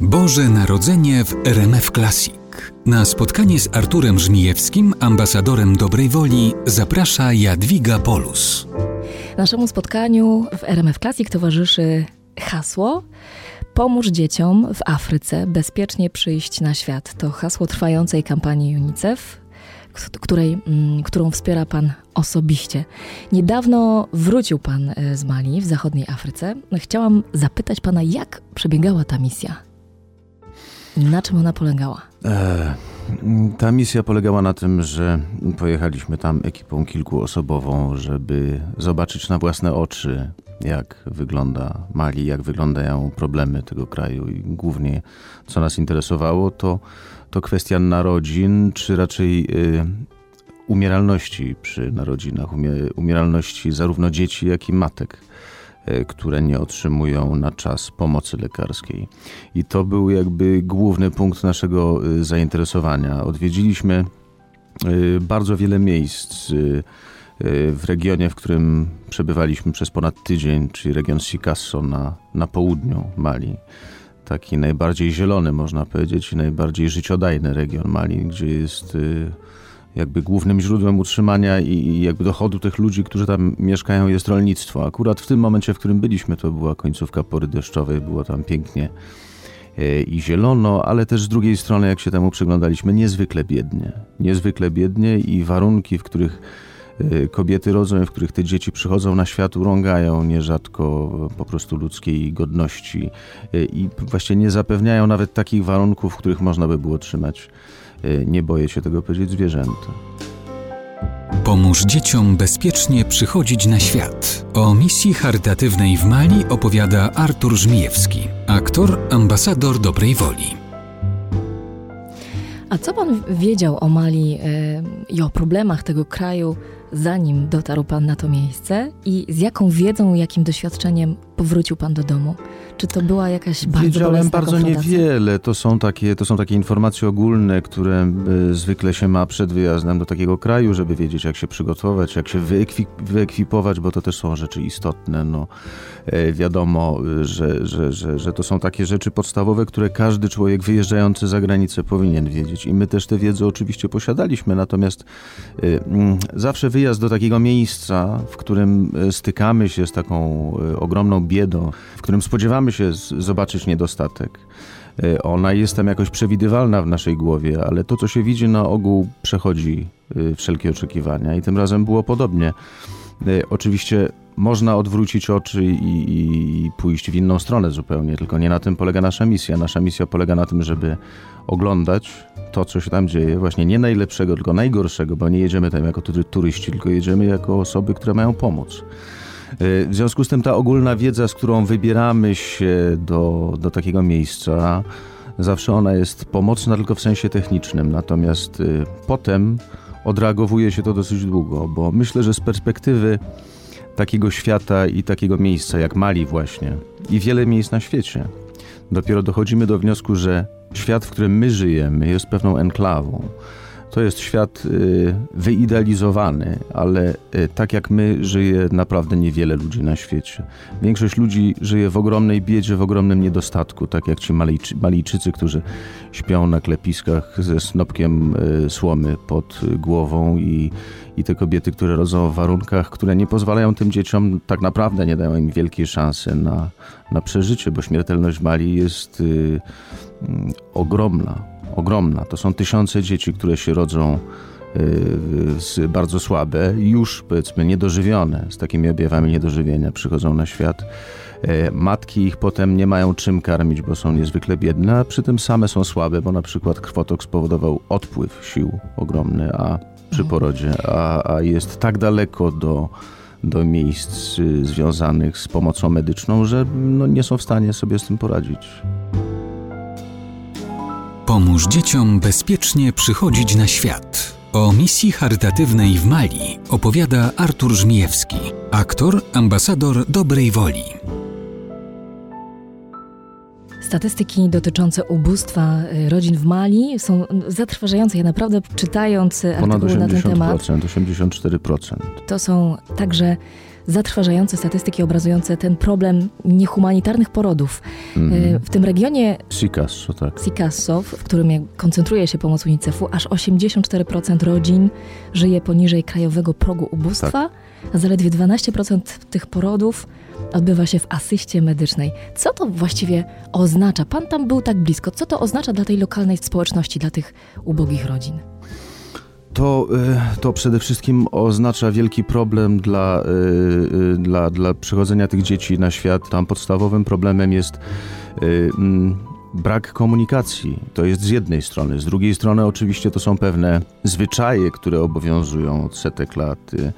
Boże Narodzenie w RMF Classic. Na spotkanie z Arturem Żmijewskim, ambasadorem dobrej woli, zaprasza Jadwiga Polus. Naszemu spotkaniu w RMF Classic towarzyszy hasło Pomóż dzieciom w Afryce bezpiecznie przyjść na świat. To hasło trwającej kampanii UNICEF, której, mm, którą wspiera Pan osobiście. Niedawno wrócił Pan e, z Mali w zachodniej Afryce. Chciałam zapytać Pana, jak przebiegała ta misja? Na czym ona polegała? E, ta misja polegała na tym, że pojechaliśmy tam ekipą kilkuosobową, żeby zobaczyć na własne oczy, jak wygląda Mali, jak wyglądają problemy tego kraju i głównie co nas interesowało, to, to kwestia narodzin, czy raczej y, umieralności przy narodzinach, umieralności zarówno dzieci, jak i matek które nie otrzymują na czas pomocy lekarskiej. I to był jakby główny punkt naszego y, zainteresowania. Odwiedziliśmy y, bardzo wiele miejsc w regionie, w którym przebywaliśmy przez ponad tydzień, czyli region Sikasso na, na południu Mali. Taki najbardziej zielony, można powiedzieć, i najbardziej życiodajny region Mali, gdzie jest jakby głównym źródłem utrzymania i jakby dochodu tych ludzi, którzy tam mieszkają, jest rolnictwo. Akurat w tym momencie, w którym byliśmy, to była końcówka pory deszczowej, było tam pięknie y, i zielono, ale też z drugiej strony, jak się temu przyglądaliśmy, niezwykle biednie. Niezwykle biednie i warunki, w których Y, kobiety rodzą, w których te dzieci przychodzą na świat, urągają nierzadko po prostu ludzkiej godności y, i właśnie nie zapewniają nawet takich warunków, w których można by było trzymać, nie boję się tego powiedzieć, zwierzęta. Pomóż dzieciom bezpiecznie przychodzić na świat. O misji charytatywnej w Mali opowiada Artur Żmijewski, aktor, ambasador dobrej woli. A co pan wiedział o Mali i o problemach tego kraju zanim dotarł Pan na to miejsce i z jaką wiedzą, jakim doświadczeniem powrócił Pan do domu? Czy to była jakaś bardzo Wiedziałem bardzo niewiele. To są, takie, to są takie informacje ogólne, które y, zwykle się ma przed wyjazdem do takiego kraju, żeby wiedzieć, jak się przygotować, jak się wyekwip wyekwipować, bo to też są rzeczy istotne. No, e, wiadomo, że, że, że, że to są takie rzeczy podstawowe, które każdy człowiek wyjeżdżający za granicę powinien wiedzieć. I my też tę wiedzę oczywiście posiadaliśmy, natomiast y, mm, zawsze wyjazd do takiego miejsca, w którym y, stykamy się z taką ogromną biedą, w którym spodziewamy się zobaczyć niedostatek. E, ona jest tam jakoś przewidywalna w naszej głowie, ale to, co się widzi na ogół, przechodzi e, wszelkie oczekiwania i tym razem było podobnie. E, oczywiście można odwrócić oczy i, i, pójść w inną stronę zupełnie, tylko nie na tym polega nasza misja. Nasza misja polega na tym, żeby oglądać to, co się tam dzieje, właśnie nie najlepszego, tylko najgorszego, bo nie jedziemy tam jako turyści, tylko jedziemy jako osoby, które mają pomóc. Y, w związku z tym ta ogólna wiedza, z którą wybieramy się do, do takiego miejsca, zawsze ona jest pomocna tylko w sensie technicznym. Natomiast y, potem odreagowuje się to dosyć długo, bo myślę, że z perspektywy takiego świata i takiego miejsca jak Mali właśnie i wiele miejsc na świecie, dopiero dochodzimy do wniosku, że świat, w którym my żyjemy, jest pewną enklawą to jest świat y, wyidealizowany, ale y, tak jak my żyje naprawdę niewiele ludzi na świecie. Większość ludzi żyje w ogromnej biedzie, w ogromnym niedostatku, tak jak ci Malijczycy, którzy śpią na klepiskach ze snopkiem y, słomy pod głową i, i te kobiety, które rodzą w warunkach, które nie pozwalają tym dzieciom, tak naprawdę nie dają im wielkiej szansy na, na przeżycie, bo śmiertelność Mali jest y, y, ogromna ogromna. To są tysiące dzieci, które się rodzą y, bardzo słabe, już powiedzmy niedożywione, z takimi objawami niedożywienia przychodzą na świat. E, matki ich potem nie mają czym karmić, bo są niezwykle biedne, a przy tym same są słabe, bo na przykład krwotok spowodował odpływ sił ogromny a przy mhm. porodzie, a, a jest tak daleko do, do miejsc y, związanych z pomocą medyczną, że no, nie są w stanie sobie z tym poradzić. Pomóż dzieciom bezpiecznie przychodzić na świat. O misji charytatywnej w Mali opowiada Artur Żmijewski, aktor, ambasador dobrej woli. Statystyki dotyczące ubóstwa y, rodzin w Mali są zatrważające. Ja naprawdę czytając Ponad artykuły na ten temat. 84%. To są także zatrważające statystyki obrazujące ten problem niehumanitarnych porodów. Mhm. W tym regionie Sikas, tak. Sikasso, w którym koncentruje się pomoc UNICEF-u, aż 84% rodzin żyje poniżej krajowego progu ubóstwa, tak. a zaledwie 12% tych porodów odbywa się w asyście medycznej. Co to właściwie oznacza? Pan tam był tak blisko. Co to oznacza dla tej lokalnej społeczności, dla tych ubogich rodzin? To, y, to przede wszystkim oznacza wielki problem dla, y, y, dla, dla przychodzenia tych dzieci na świat. Tam podstawowym problemem jest mm, brak komunikacji. To jest z jednej strony. Z drugiej strony, oczywiście, to są pewne zwyczaje, które obowiązują od setek lat, y,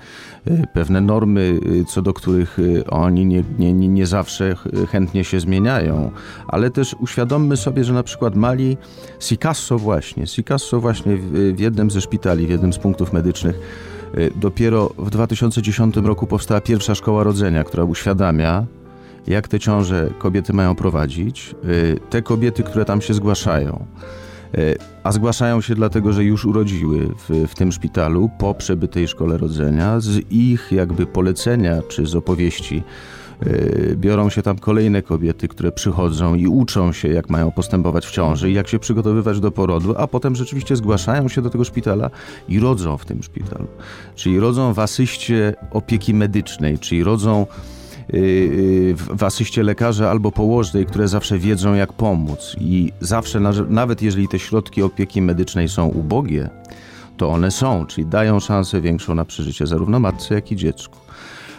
y, pewne normy, y, co do których oni nie, nie, nie zawsze chętnie się zmieniają. Ale też uświadommy sobie, że na przykład Mali, Sikasso właśnie, Sikasso właśnie w, w jednym ze szpitali, w jednym z punktów medycznych, dopiero w 2010 roku powstała pierwsza szkoła rodzenia, która uświadamia, jak te ciąże kobiety mają prowadzić. Y, te kobiety, które tam się zgłaszają, y, a zgłaszają się dlatego, że już urodziły w, w tym szpitalu po przebytej szkole rodzenia, z ich jakby polecenia czy z opowieści y, biorą się tam kolejne kobiety, które przychodzą i uczą się, jak mają postępować w ciąży, jak się przygotowywać do porodu, a potem rzeczywiście zgłaszają się do tego szpitala i rodzą w tym szpitalu. Czyli rodzą w asyście opieki medycznej, czyli rodzą w asyście lekarza albo położnej, które zawsze wiedzą, jak pomóc. I zawsze, nawet jeżeli te środki opieki medycznej są ubogie, to one są, czyli dają szansę większą na przeżycie zarówno matce, jak i dziecku.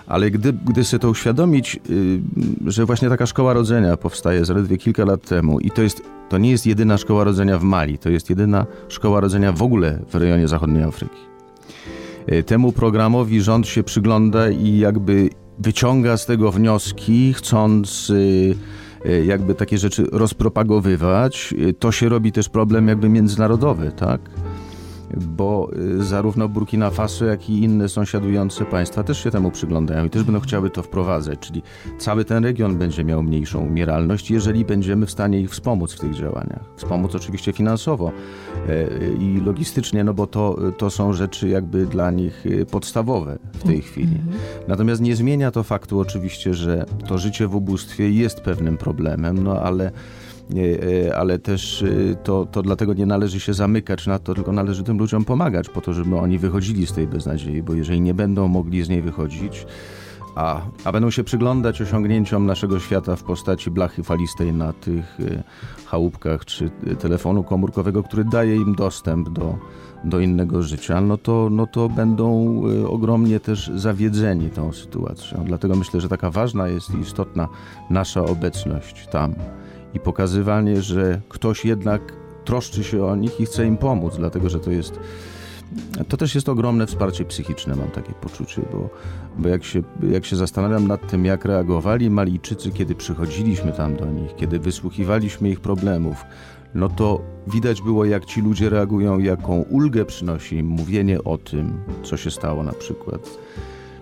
Ale gdy, gdy sobie to uświadomić, y, że właśnie taka szkoła rodzenia powstaje zaledwie kilka lat temu i to, jest, to nie jest jedyna szkoła rodzenia w Mali, to jest jedyna szkoła rodzenia w ogóle w rejonie zachodniej Afryki. Temu programowi rząd się przygląda i jakby wyciąga z tego wnioski, chcąc y, y, jakby takie rzeczy rozpropagowywać. Y, to się robi też problem jakby międzynarodowy, tak? Bo y, zarówno Burkina Faso, jak i inne sąsiadujące państwa też się temu przyglądają i też będą chciały to wprowadzać, czyli cały ten region będzie miał mniejszą umieralność, jeżeli będziemy w stanie ich wspomóc w tych działaniach. Wspomóc oczywiście finansowo e, i logistycznie, no bo to, to są rzeczy jakby dla nich y, podstawowe w tej chwili. Mhm. Natomiast nie zmienia to faktu oczywiście, że to życie w ubóstwie jest pewnym problemem, no ale ale też e, to, to dlatego nie należy się zamykać na to, tylko należy tym ludziom pomagać po to, żeby oni wychodzili z tej beznadziei, bo jeżeli nie będą mogli z niej wychodzić, a, a będą się przyglądać osiągnięciom naszego świata w postaci blachy falistej na tych e, chałupkach czy telefonu komórkowego, który daje im dostęp do, do innego życia, no to, no to będą ogromnie też zawiedzeni tą sytuacją. Dlatego myślę, że taka ważna jest i istotna nasza obecność tam i pokazywanie, że ktoś jednak troszczy się o nich i chce im pomóc, dlatego że to jest. To też jest ogromne wsparcie psychiczne, mam takie poczucie, bo, bo jak, się, jak się zastanawiam nad tym, jak reagowali Malijczycy, kiedy przychodziliśmy tam do nich, kiedy wysłuchiwaliśmy ich problemów, no to widać było, jak ci ludzie reagują, jaką ulgę przynosi im mówienie o tym, co się stało na przykład.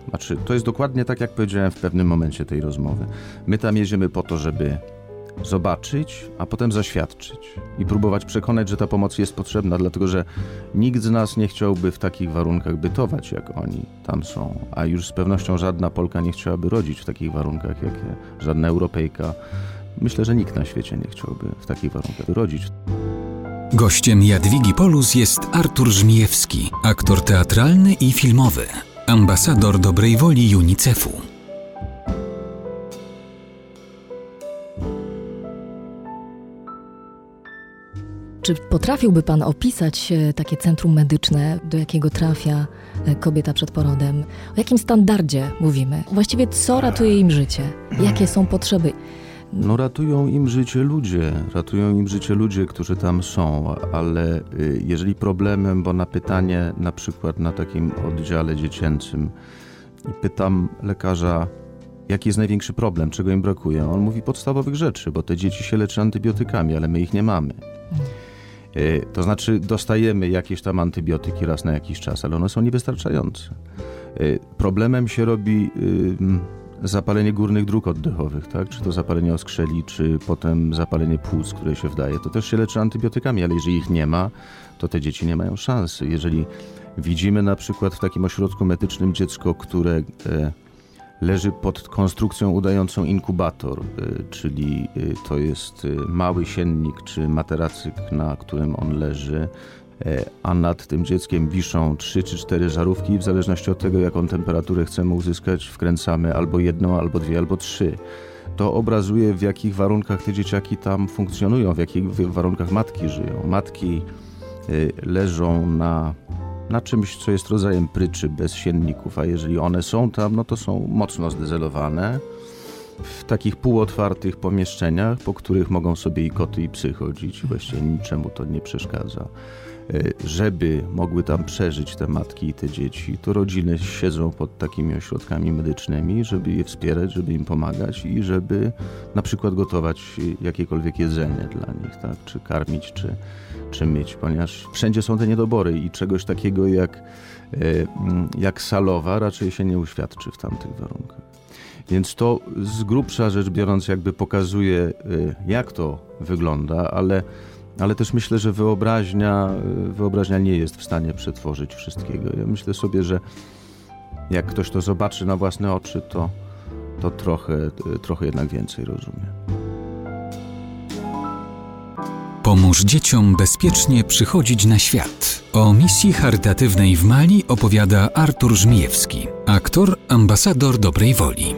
Znaczy, to jest dokładnie tak, jak powiedziałem w pewnym momencie tej rozmowy. My tam jedziemy po to, żeby zobaczyć, a potem zaświadczyć i próbować przekonać, że ta pomoc jest potrzebna, dlatego że nikt z nas nie chciałby w takich warunkach bytować, jak oni tam są, a już z pewnością żadna Polka nie chciałaby rodzić w takich warunkach, jak żadna Europejka. Myślę, że nikt na świecie nie chciałby w takich warunkach rodzić. Gościem Jadwigi Polus jest Artur Żmijewski, aktor teatralny i filmowy, ambasador dobrej woli UNICEF-u. Czy potrafiłby Pan opisać e, takie centrum medyczne, do jakiego trafia e, kobieta przed porodem? O jakim standardzie mówimy? Właściwie co ratuje im życie? Jakie są potrzeby? No ratują im życie ludzie, ratują im życie ludzie, którzy tam są, ale y, jeżeli problemem, bo na pytanie na przykład na takim oddziale dziecięcym i pytam lekarza, jaki jest największy problem, czego im brakuje, on mówi podstawowych rzeczy, bo te dzieci się leczy antybiotykami, ale my ich nie mamy. E, to znaczy, dostajemy jakieś tam antybiotyki raz na jakiś czas, ale one są niewystarczające. E, problemem się robi zapalenie górnych dróg oddechowych, tak? czy to zapalenie oskrzeli, czy potem zapalenie płuc, które się wdaje. To też się leczy antybiotykami, ale jeżeli ich nie ma, to te dzieci nie mają szansy. Jeżeli widzimy na przykład w takim ośrodku medycznym dziecko, które e, leży pod konstrukcją udającą inkubator, czyli to jest mały siennik czy materacyk, na którym on leży a nad tym dzieckiem wiszą trzy czy cztery żarówki. W zależności od tego, jaką temperaturę chcemy uzyskać, wkręcamy albo jedną, albo dwie, albo trzy. To obrazuje, w jakich warunkach te dzieciaki tam funkcjonują, w jakich warunkach matki żyją. Matki y, leżą na, na czymś, co jest rodzajem pryczy bez sienników, a jeżeli one są tam, no to są mocno zdezelowane w takich półotwartych pomieszczeniach, po których mogą sobie i koty, i psy chodzić. Właściwie niczemu to nie przeszkadza. E, żeby mogły tam przeżyć te matki i te dzieci, to rodziny siedzą pod takimi ośrodkami medycznymi, żeby je wspierać, żeby im pomagać i żeby na przykład gotować jakiekolwiek jedzenie dla nich, tak? czy karmić, czy, czy myć, ponieważ wszędzie są te niedobory i czegoś takiego jak, e, jak salowa raczej się nie uświadczy w tamtych warunkach. Więc to z grubsza rzecz biorąc jakby pokazuje, e, jak to wygląda, ale ale też myślę, że wyobraźnia, wyobraźnia nie jest w stanie przetworzyć wszystkiego. Ja myślę sobie, że jak ktoś to zobaczy na własne oczy, to, to trochę, trochę jednak więcej rozumie. Pomóż dzieciom bezpiecznie przychodzić na świat. O misji charytatywnej w Mali opowiada Artur Żmijewski, aktor, ambasador dobrej woli.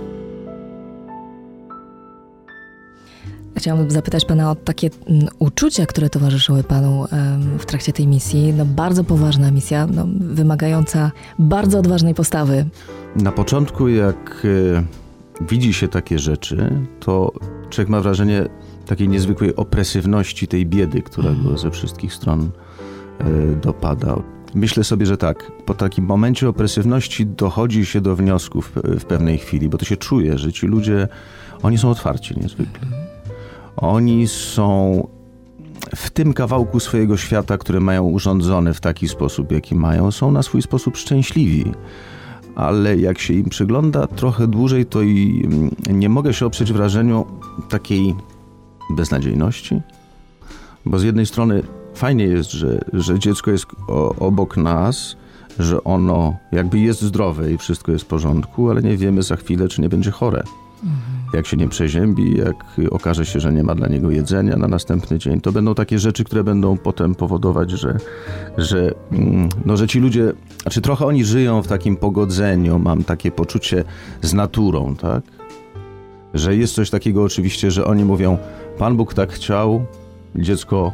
Chciałabym zapytać Pana o takie mm, uczucia, które towarzyszyły Panu w trakcie tej misji. No, bardzo poważna misja, no, wymagająca bardzo odważnej postawy. Na początku, jak e, widzi się takie rzeczy, to człowiek ma wrażenie takiej niezwykłej opresywności tej biedy, która go mhm. ze wszystkich stron e, dopada. Myślę sobie, że tak, po takim momencie opresywności dochodzi się do wniosków w pewnej chwili, bo to się czuje, że ci ludzie, oni są otwarci niezwykle. Mhm. Oni są w tym kawałku swojego świata, które mają urządzone w taki sposób, jaki mają, są na swój sposób szczęśliwi. Ale jak się im przygląda trochę dłużej, to i mm, nie mogę się oprzeć wrażeniu takiej beznadziejności. Bo z jednej strony fajnie jest, że, że dziecko jest obok nas, że ono jakby jest zdrowe i wszystko jest w porządku, ale nie wiemy za chwilę, czy nie będzie chore. Mhm jak się nie przeziębi, jak okaże się, że nie ma dla niego jedzenia na następny dzień. To będą takie rzeczy, które będą potem powodować, że, że, mm, no, że ci ludzie, znaczy trochę oni żyją w takim pogodzeniu, mam takie poczucie z naturą, tak? Że jest coś takiego oczywiście, że oni mówią, Pan Bóg tak chciał, dziecko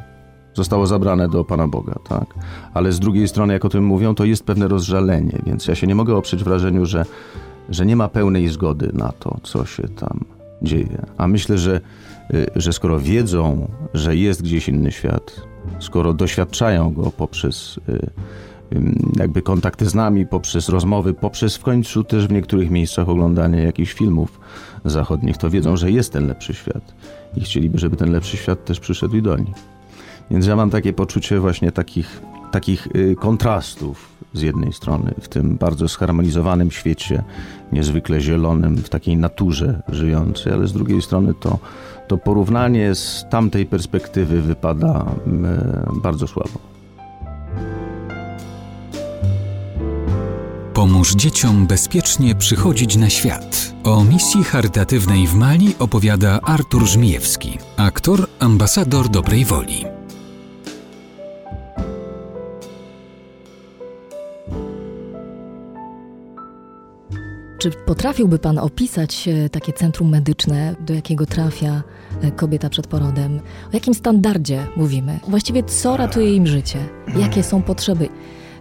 zostało zabrane do Pana Boga, tak? Ale z drugiej strony, jak o tym mówią, to jest pewne rozżalenie, więc ja się nie mogę oprzeć wrażeniu, że że nie ma pełnej zgody na to, co się tam dzieje. A myślę, że, y, że skoro wiedzą, że jest gdzieś inny świat, skoro doświadczają go poprzez y, jakby kontakty z nami, poprzez rozmowy, poprzez w końcu też w niektórych miejscach oglądanie jakichś filmów zachodnich, to wiedzą, że jest ten lepszy świat i chcieliby, żeby ten lepszy świat też przyszedł i do nich. Więc ja mam takie poczucie właśnie takich, takich y, kontrastów z jednej strony w tym bardzo zharmonizowanym świecie, niezwykle zielonym, w takiej naturze żyjącej, ale z drugiej strony to, to porównanie z tamtej perspektywy wypada e, bardzo słabo. Pomóż dzieciom bezpiecznie przychodzić na świat. O misji charytatywnej w Mali opowiada Artur Żmijewski, aktor, ambasador dobrej woli. Czy potrafiłby Pan opisać e, takie centrum medyczne, do jakiego trafia e, kobieta przed porodem? O jakim standardzie mówimy? Właściwie co ratuje im życie? Jakie są potrzeby?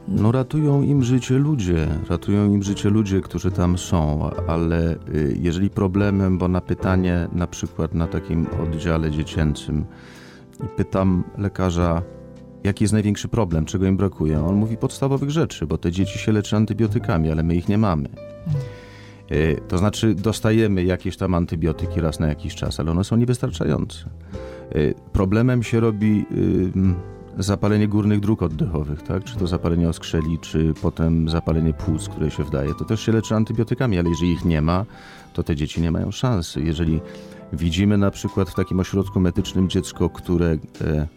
No ratują im życie ludzie, ratują im życie ludzie, którzy tam są, ale y, jeżeli problemem, bo na pytanie na przykład na takim oddziale dziecięcym i pytam lekarza, jaki jest największy problem, czego im brakuje, on mówi podstawowych rzeczy, bo te dzieci się leczy antybiotykami, ale my ich nie mamy. E, to znaczy, dostajemy jakieś tam antybiotyki raz na jakiś czas, ale one są niewystarczające. E, problemem się robi zapalenie górnych dróg oddechowych, tak? czy to zapalenie oskrzeli, czy potem zapalenie płuc, które się wdaje. To też się leczy antybiotykami, ale jeżeli ich nie ma, to te dzieci nie mają szansy. Jeżeli widzimy na przykład w takim ośrodku medycznym dziecko, które e,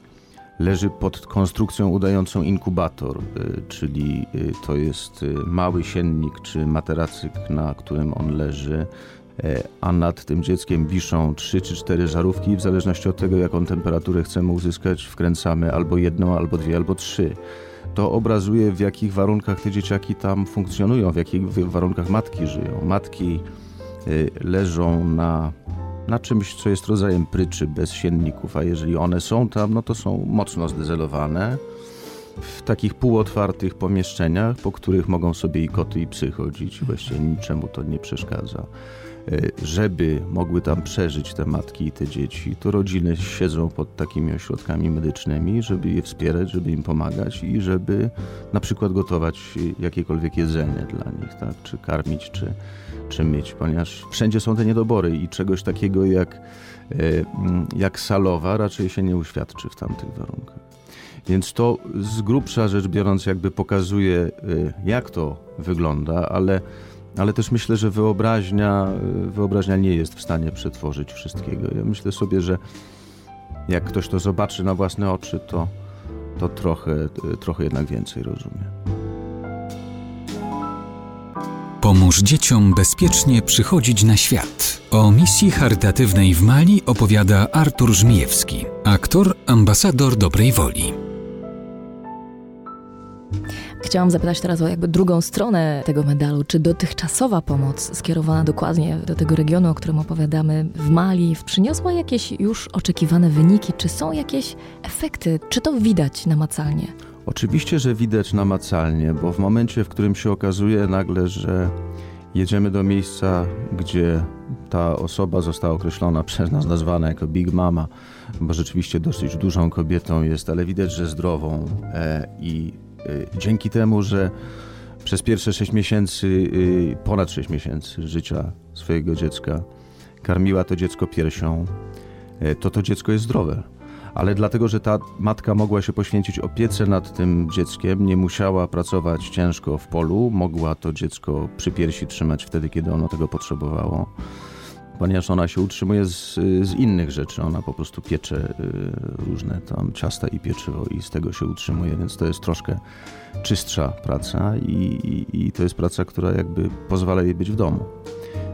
leży pod konstrukcją udającą inkubator, czyli to jest mały siennik czy materacyk, na którym on leży a nad tym dzieckiem wiszą trzy czy cztery żarówki. W zależności od tego, jaką temperaturę chcemy uzyskać, wkręcamy albo jedną, albo dwie, albo trzy. To obrazuje, w jakich warunkach te dzieciaki tam funkcjonują, w jakich warunkach matki żyją. Matki y, leżą na, na czymś, co jest rodzajem pryczy bez sienników, a jeżeli one są tam, no to są mocno zdezelowane w takich półotwartych pomieszczeniach, po których mogą sobie i koty, i psy chodzić. Właściwie niczemu to nie przeszkadza. E, żeby mogły tam przeżyć te matki i te dzieci, to rodziny siedzą pod takimi ośrodkami medycznymi, żeby je wspierać, żeby im pomagać i żeby na przykład gotować jakiekolwiek jedzenie dla nich, tak? czy karmić, czy, czy myć, ponieważ wszędzie są te niedobory i czegoś takiego jak, e, jak salowa raczej się nie uświadczy w tamtych warunkach. Więc to z grubsza rzecz biorąc jakby pokazuje, jak to wygląda, ale ale też myślę, że wyobraźnia, wyobraźnia nie jest w stanie przetworzyć wszystkiego. Ja myślę sobie, że jak ktoś to zobaczy na własne oczy, to, to trochę, trochę jednak więcej rozumie. Pomóż dzieciom bezpiecznie przychodzić na świat. O misji charytatywnej w Mali opowiada Artur Żmijewski, aktor, ambasador dobrej woli. Chciałam zapytać teraz o jakby drugą stronę tego medalu. Czy dotychczasowa pomoc skierowana dokładnie do tego regionu, o którym opowiadamy w Mali, przyniosła jakieś już oczekiwane wyniki? Czy są jakieś efekty? Czy to widać namacalnie? Oczywiście, że widać namacalnie, bo w momencie, w którym się okazuje nagle, że jedziemy do miejsca, gdzie ta osoba została określona przez nas, nazwana jako Big Mama, bo rzeczywiście dosyć dużą kobietą jest, ale widać, że zdrową e, i dzięki temu, że przez pierwsze 6 miesięcy, y, ponad 6 miesięcy życia swojego dziecka karmiła to dziecko piersią, y, to to dziecko jest zdrowe. Ale dlatego, że ta matka mogła się poświęcić opiece nad tym dzieckiem, nie musiała pracować ciężko w polu, mogła to dziecko przy piersi trzymać wtedy, kiedy ono tego potrzebowało ponieważ ona się utrzymuje z, z, innych rzeczy. Ona po prostu piecze y, różne tam ciasta i pieczywo i z tego się utrzymuje, więc to jest troszkę czystsza praca i, i, i to jest praca, która jakby pozwala jej być w domu.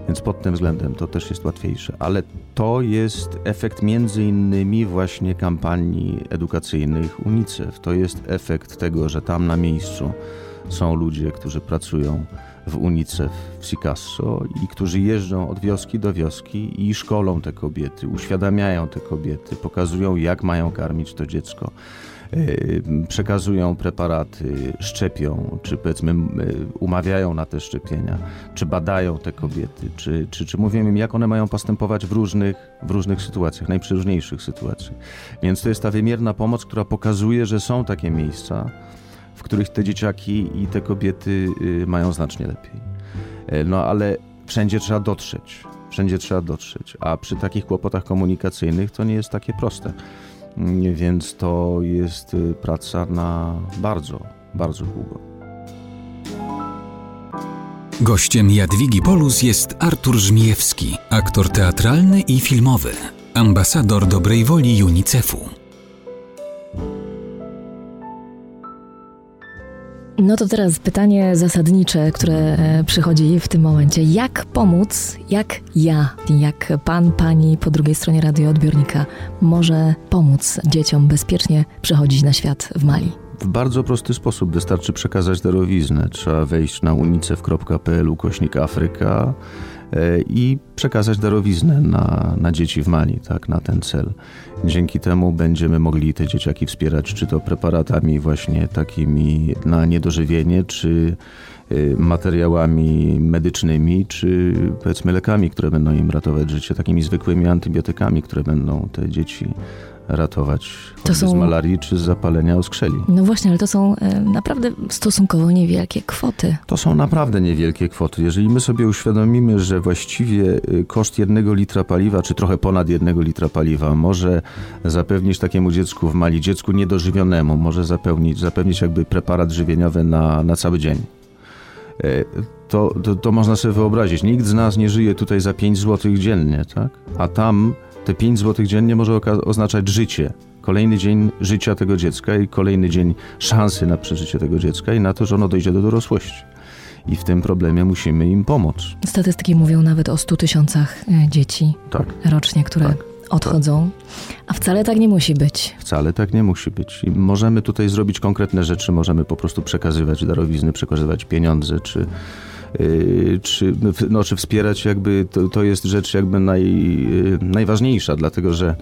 Więc pod tym względem to też jest łatwiejsze. Ale to jest efekt między innymi właśnie kampanii edukacyjnych UNICEF. To jest efekt tego, że tam na miejscu są ludzie, którzy pracują w UNICEF w Sikasso i którzy jeżdżą od wioski do wioski i szkolą te kobiety, uświadamiają te kobiety, pokazują jak mają karmić to dziecko e, przekazują preparaty, szczepią, czy powiedzmy umawiają na te szczepienia, czy badają te kobiety, czy, czy, czy mówią im, jak one mają postępować w różnych, w różnych sytuacjach, najprzeróżniejszych sytuacjach. Więc to jest ta wymierna pomoc, która pokazuje, że są takie miejsca, w których te dzieciaki i te kobiety y, mają znacznie lepiej. E, no ale wszędzie trzeba dotrzeć. Wszędzie trzeba dotrzeć. A przy takich kłopotach komunikacyjnych to nie jest takie proste. Mm, więc to jest y, praca na bardzo, bardzo długo. Gościem Jadwigi Polus jest Artur Żmijewski, aktor teatralny i filmowy, ambasador dobrej woli UNICEF-u. No to teraz pytanie zasadnicze, które e, przychodzi w tym momencie. Jak pomóc, jak ja, jak pan, pani po drugiej stronie radioodbiornika może pomóc dzieciom bezpiecznie przechodzić na świat w Mali? W bardzo prosty sposób wystarczy przekazać darowiznę. Trzeba wejść na unicef.pl ukośnik Afryka i przekazać darowiznę na, na dzieci w Mali, tak, na ten cel. Dzięki temu będziemy mogli te dzieciaki wspierać, czy to preparatami właśnie takimi na niedożywienie, czy e, materiałami medycznymi, czy powiedzmy lekami, które będą im ratować życie, takimi zwykłymi antybiotykami, które będą te dzieci ratować to są... z malarii czy z zapalenia oskrzeli. No właśnie, ale to są e, naprawdę stosunkowo niewielkie kwoty. To są naprawdę niewielkie kwoty. Jeżeli my sobie uświadomimy, że właściwie e, koszt jednego litra paliwa, czy trochę ponad jednego litra paliwa może zapewnić takiemu dziecku w Mali, dziecku niedożywionemu, może zapewnić, zapewnić jakby preparat żywieniowy na, na cały dzień. E, to, to, to można sobie wyobrazić. Nikt z nas nie żyje tutaj za 5 zł dziennie, tak? A tam te 5 zł dziennie może oznaczać życie Kolejny dzień życia tego dziecka i kolejny dzień szansy na przeżycie tego dziecka i na to, że ono dojdzie do dorosłości. I w tym problemie musimy im pomóc. Statystyki mówią nawet o 100 tysiącach e, dzieci Tak. rocznie, które Tak. odchodzą. A wcale tak nie musi być. Wcale tak nie musi być. I możemy tutaj zrobić konkretne rzeczy, możemy po prostu przekazywać darowizny, przekazywać pieniądze, czy, czy, no, czy wspierać jakby, to, to jest rzecz jakby naj, yy, najważniejsza, dlatego że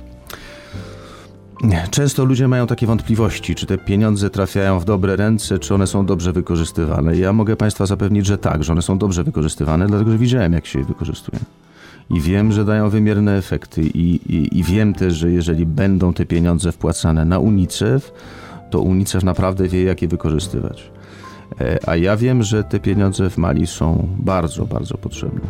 Często ludzie mają takie wątpliwości, czy te pieniądze trafiają w dobre ręce, czy one są dobrze wykorzystywane. Ja mogę Państwa zapewnić, że tak, że one są dobrze wykorzystywane, dlatego że widziałem, jak się je wykorzystuje. I wiem, że dają wymierne efekty, i, i, i wiem też, że jeżeli będą te pieniądze wpłacane na UNICEF, to UNICEF naprawdę wie, jak je wykorzystywać. E, A ja wiem, że te pieniądze w Mali są bardzo, bardzo potrzebne.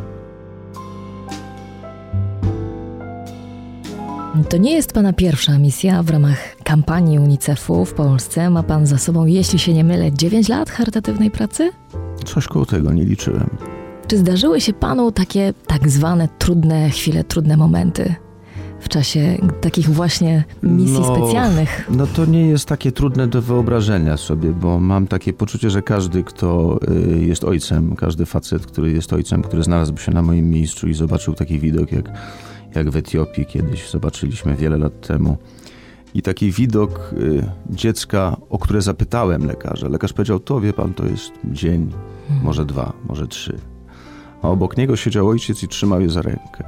To nie jest Pana pierwsza misja w ramach kampanii UNICEF-u w Polsce. Ma Pan za sobą, jeśli się nie mylę, 9 lat charytatywnej pracy? Coś koło tego nie liczyłem. Czy zdarzyły się Panu takie tak zwane trudne chwile, trudne momenty w czasie takich właśnie misji No, specjalnych? No to nie jest takie trudne do wyobrażenia sobie, bo mam takie poczucie, że każdy, kto y, jest ojcem, każdy facet, który jest ojcem, który znalazłby się na moim miejscu i zobaczył taki widok, jak, jak w Etiopii kiedyś zobaczyliśmy wiele lat temu. I taki widok y, dziecka, o które zapytałem lekarza. Lekarz powiedział, to wie pan, to jest dzień, może dwa, może trzy. A obok niego siedział ojciec i trzymał je za rękę.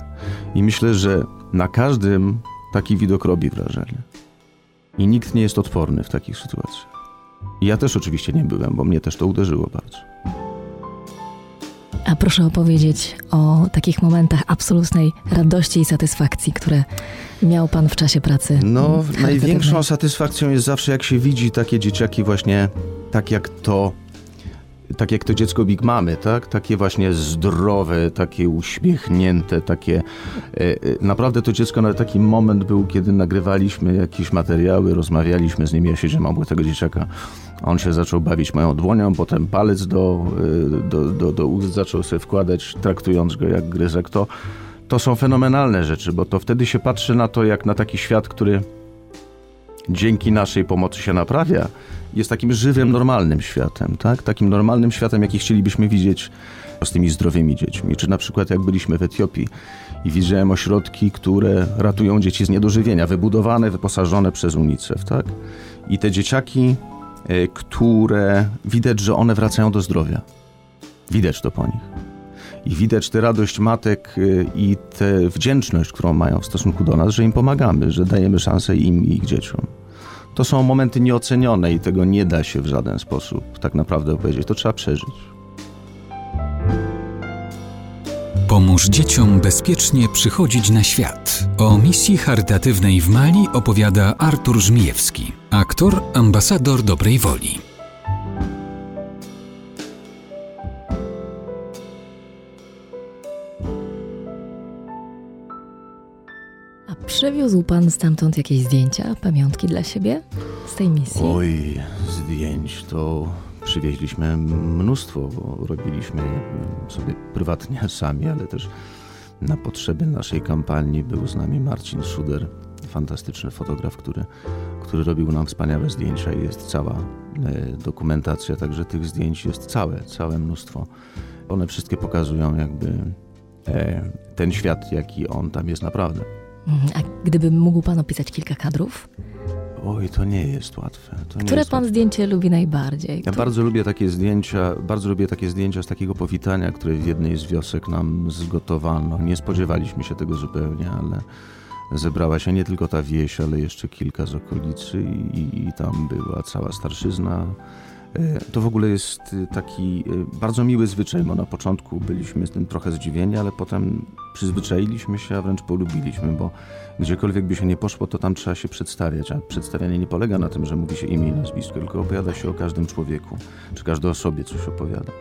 I myślę, że na każdym taki widok robi wrażenie. I nikt nie jest odporny w takich sytuacjach. I ja też oczywiście nie byłem, bo mnie też to uderzyło bardzo. A proszę opowiedzieć o takich momentach absolutnej radości i satysfakcji, które miał Pan w czasie pracy. No, największą satysfakcją jest zawsze, jak się widzi takie dzieciaki właśnie tak jak to, tak jak to dziecko Big Mamy, tak? Takie właśnie zdrowe, takie uśmiechnięte, takie... E, e, naprawdę to dziecko, nawet taki moment był, kiedy nagrywaliśmy jakieś materiały, rozmawialiśmy z nim, ja siedziałem obok tego dzieciaka, on się zaczął bawić moją dłonią, potem palec do, e, do, do, do ust zaczął sobie wkładać, traktując go jak gryzek. To, to są fenomenalne rzeczy, bo to wtedy się patrzy na to, jak na taki świat, który dzięki naszej pomocy się naprawia, jest takim żywym, normalnym światem, tak? Takim normalnym światem, jaki chcielibyśmy widzieć z tymi zdrowymi dziećmi. Czy na przykład jak byliśmy w Etiopii i widziałem ośrodki, które ratują dzieci z niedożywienia, wybudowane, wyposażone przez UNICEF, tak? I te dzieciaki, e, które widać, że one wracają do zdrowia. Widać to po nich. I widać tę radość matek y, i tę wdzięczność, którą mają w stosunku do nas, że im pomagamy, że dajemy szansę im i ich dzieciom. To są momenty nieocenione i tego nie da się w żaden sposób tak naprawdę opowiedzieć. To trzeba przeżyć. Pomóż dzieciom bezpiecznie przychodzić na świat. O misji charytatywnej w Mali opowiada Artur Żmijewski, aktor, ambasador dobrej woli. Przywiózł Pan stamtąd jakieś zdjęcia, pamiątki dla siebie z tej misji? Oj, zdjęć to przywieźliśmy mnóstwo, bo robiliśmy sobie prywatnie sami, ale też na potrzeby naszej kampanii był z nami Marcin Szuder, fantastyczny fotograf, który, który robił nam wspaniałe zdjęcia i jest cała e, dokumentacja, także tych zdjęć jest całe, całe mnóstwo. One wszystkie pokazują jakby e, ten świat, jaki on tam jest naprawdę. Mhm. A gdyby mógł Pan opisać kilka kadrów, Oj, to nie jest łatwe. To które jest Pan łatwe. zdjęcie lubi najbardziej? Ja bardzo lubię takie zdjęcia, bardzo lubię takie zdjęcia z takiego powitania, które w jednej z wiosek nam zgotowano. Nie spodziewaliśmy się tego zupełnie, ale zebrała się nie tylko ta wieś, ale jeszcze kilka z okolicy i, i tam była cała starszyzna. E, To w ogóle jest y, taki y, bardzo miły zwyczaj, bo na początku byliśmy z tym trochę zdziwieni, ale potem przyzwyczailiśmy się, a wręcz polubiliśmy, bo gdziekolwiek by się nie poszło, to tam trzeba się przedstawiać, a przedstawianie nie polega na tym, że mówi się imię i nazwisko, tylko opowiada się o każdym człowieku, czy każdej osobie coś opowiada.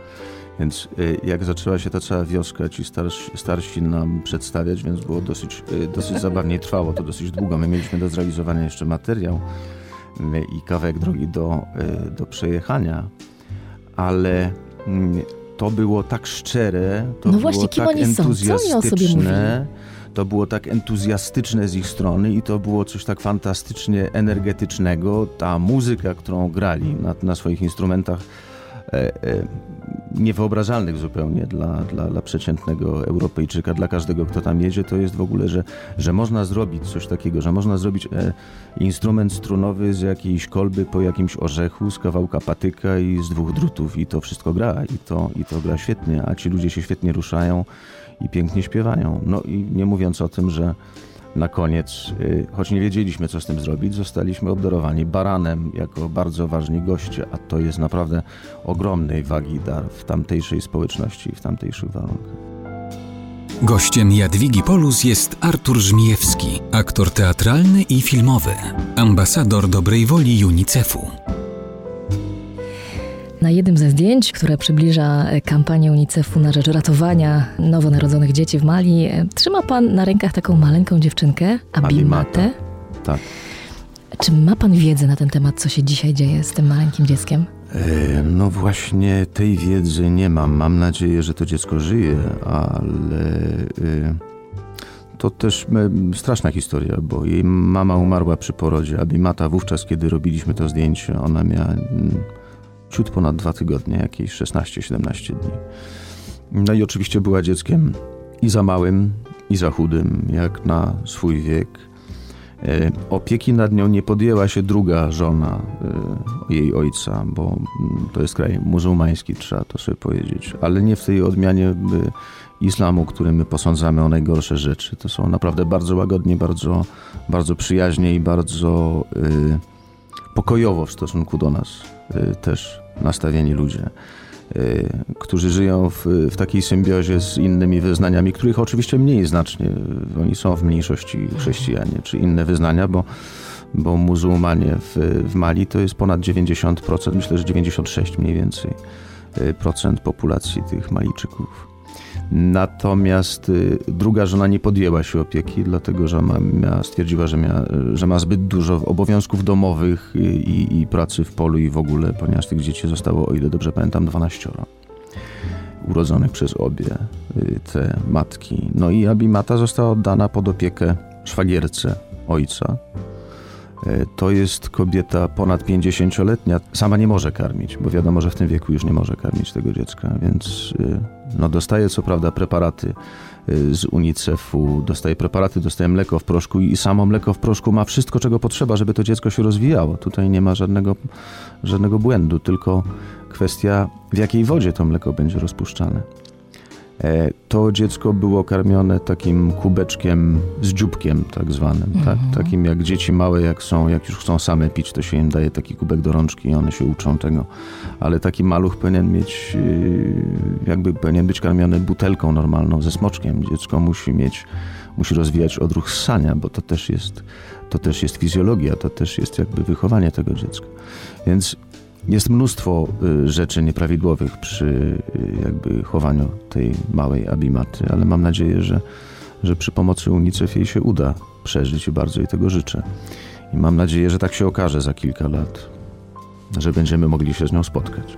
Więc y, jak zaczęła się ta cała wioska, ci starsi, starsi nam przedstawiać, więc było dosyć, dosyć zabawnie, trwało to dosyć długo. My mieliśmy do zrealizowania jeszcze materiał i kawałek drogi do, y, do przejechania, ale mm, to było tak szczere, to No było właśnie, kim tak entuzjastyczne. to było tak entuzjastyczne z ich strony i to było coś tak fantastycznie energetycznego. Ta muzyka, którą grali na, na swoich instrumentach, e, e, niewyobrażalnych zupełnie dla, dla, dla przeciętnego Europejczyka, dla każdego, kto tam jedzie, to jest w ogóle, że, że można zrobić coś takiego, że można zrobić e, instrument strunowy z jakiejś kolby po jakimś orzechu, z kawałka patyka i z dwóch drutów i to wszystko gra i to, i to gra świetnie, a ci ludzie się świetnie ruszają i pięknie śpiewają. No i nie mówiąc o tym, że na koniec, y, choć nie wiedzieliśmy, co z tym zrobić, zostaliśmy obdarowani baranem jako bardzo ważni goście, a to jest naprawdę ogromnej wagi dar w tamtejszej społeczności i w tamtejszych warunkach. Gościem Jadwigi Polus jest Artur Żmijewski, aktor teatralny i filmowy, ambasador dobrej woli UNICEF-u. Na jednym ze zdjęć, które przybliża e, kampanię UNICEF-u na rzecz ratowania nowonarodzonych dzieci w Mali, e, trzyma pan na rękach taką maleńką dziewczynkę, Abimatę. Tak. Czy ma pan wiedzę na ten temat, co się dzisiaj dzieje z tym maleńkim dzieckiem? No właśnie tej wiedzy nie mam. Mam nadzieję, że to dziecko żyje, ale to też straszna historia, bo jej mama umarła przy porodzie. Abimata wówczas, kiedy robiliśmy to zdjęcie, ona miała ciut ponad dwa tygodnie, jakieś 16-17 dni. No i oczywiście była dzieckiem i za małym, i za chudym, jak na swój wiek. E, opieki nad nią nie podjęła się druga żona e, jej ojca, bo mm, to jest kraj muzułmański, trzeba to sobie powiedzieć, ale nie w tej odmianie e, islamu, który my posądzamy o najgorsze rzeczy. To są naprawdę bardzo łagodnie, bardzo, bardzo przyjaźnie i bardzo pokojowo w stosunku do nas też nastawieni ludzie, y, którzy żyją w, w takiej symbiozie z innymi wyznaniami, których oczywiście mniej znacznie. Oni są w mniejszości chrześcijanie czy inne wyznania, bo, bo muzułmanie w, w Mali to jest ponad 90%, myślę, że 96 mniej więcej y, procent populacji tych Malijczyków. Natomiast y, druga żona nie podjęła się opieki, dlatego że ma, miała, stwierdziła, że, miała, że ma zbyt dużo obowiązków domowych i, i, pracy w polu i w ogóle, ponieważ tych dzieci zostało, o ile dobrze pamiętam, 12 urodzonych przez obie y, te matki. No i Abimata została oddana pod opiekę szwagierce ojca, to jest kobieta ponad 50-letnia, sama nie może karmić, bo wiadomo, że w tym wieku już nie może karmić tego dziecka, więc no, dostaje co prawda preparaty e, z UNICEF-u, dostaje preparaty, dostaje mleko w proszku i samo mleko w proszku ma wszystko, czego potrzeba, żeby to dziecko się rozwijało. Tutaj nie ma żadnego, żadnego błędu, tylko kwestia w jakiej wodzie to mleko będzie rozpuszczane. E, to dziecko było karmione takim kubeczkiem z dzióbkiem tak zwanym, tak? Mhm. takim jak dzieci małe jak są, jak już chcą same pić, to się im daje taki kubek do rączki i one się uczą tego, ale taki maluch powinien mieć, y, jakby powinien być karmiony butelką normalną ze smoczkiem. Dziecko musi mieć, musi rozwijać odruch ssania, bo to też jest, to też jest fizjologia, to też jest jakby wychowanie tego dziecka. Więc jest mnóstwo y, rzeczy nieprawidłowych przy y, jakby chowaniu tej małej Abimaty, ale mam nadzieję, że, że przy pomocy UNICEF jej się uda przeżyć i bardzo jej tego życzę. I mam nadzieję, że tak się okaże za kilka lat, że będziemy mogli się z nią spotkać.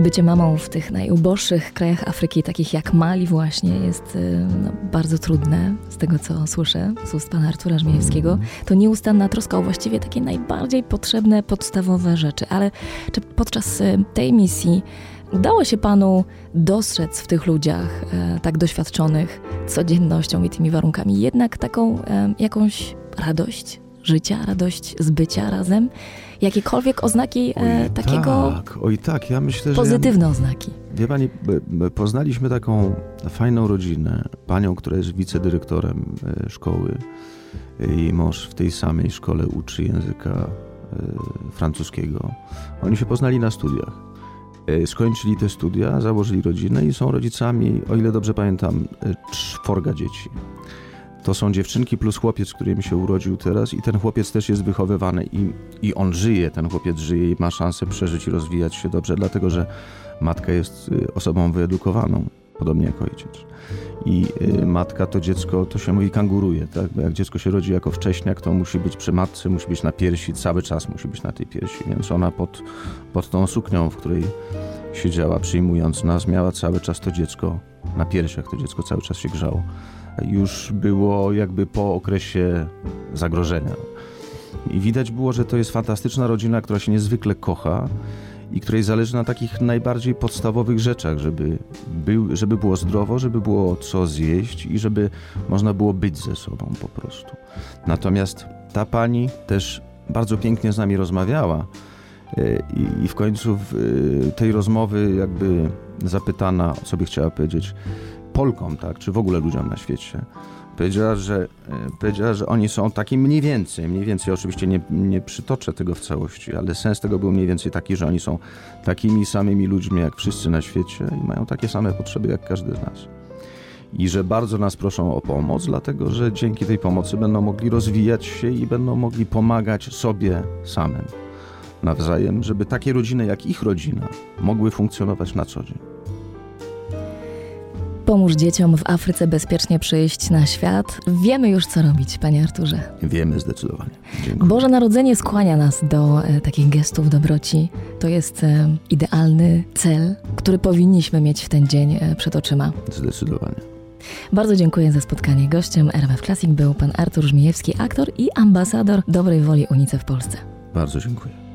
Bycie mamą w tych najuboższych krajach Afryki, takich jak Mali właśnie, jest y, no, bardzo trudne, z tego co słyszę z ust pana Artura Żmijewskiego. To nieustanna troska o właściwie takie najbardziej potrzebne, podstawowe rzeczy. Ale czy podczas y, tej misji udało się panu dostrzec w tych ludziach e, tak doświadczonych codziennością i tymi warunkami jednak taką jakąś radość życia, radość z bycia razem? jakiekolwiek oznaki e, takiego. Tak, oj tak, ja myślę, że. Pozytywne oznaki. Wie pani, poznaliśmy taką fajną rodzinę, panią, która jest wicedyrektorem e, szkoły. Jej mąż w tej samej szkole uczy języka e, francuskiego. Oni się poznali na studiach. E, skończyli te studia, założyli rodzinę i są rodzicami, o ile dobrze pamiętam, czworga dzieci. To są dziewczynki plus chłopiec, który mi się urodził teraz i ten chłopiec też jest wychowywany i, i on żyje, ten chłopiec żyje i ma szansę przeżyć i rozwijać się dobrze, dlatego że matka jest y, osobą wyedukowaną, podobnie jak ojciec. I y, matka to dziecko, to się mówi kanguruje, tak? Bo jak dziecko się rodzi jako wcześniak, to musi być przy matce, musi być na piersi, cały czas musi być na tej piersi, więc ona pod, pod tą suknią, w której siedziała przyjmując nas, miała cały czas to dziecko na piersiach, to dziecko cały czas się grzało. Już było jakby po okresie zagrożenia. I widać było, że to jest fantastyczna rodzina, która się niezwykle kocha i której zależy na takich najbardziej podstawowych rzeczach, żeby, był, żeby było zdrowo, żeby było co zjeść i żeby można było być ze sobą po prostu. Natomiast ta pani też bardzo pięknie z nami rozmawiała i, i w końcu w e, tej rozmowy jakby zapytana, co by chciała powiedzieć Polkom, tak, czy w ogóle ludziom na świecie, Powiedziała, że, e, powiedziała, że oni są taki mniej więcej, mniej więcej oczywiście nie, nie przytoczę tego w całości, ale sens tego był mniej więcej taki, że oni są takimi samymi ludźmi jak wszyscy na świecie i mają takie same potrzeby jak każdy z nas. I że bardzo nas proszą o pomoc, dlatego że dzięki tej pomocy będą mogli rozwijać się i będą mogli pomagać sobie samym nawzajem, żeby takie rodziny jak ich rodzina mogły funkcjonować na co dzień. Pomóż dzieciom w Afryce bezpiecznie przyjść na świat. Wiemy już, co robić, panie Arturze. Wiemy zdecydowanie. Dziękuję. Boże Narodzenie skłania nas do e, takich gestów dobroci. To jest e, idealny cel, który powinniśmy mieć w ten dzień e, przed oczyma. Zdecydowanie. Bardzo dziękuję za spotkanie. Gościem RMF Classic był pan Artur Żmijewski, aktor i ambasador dobrej woli UNICEF w Polsce. Bardzo dziękuję.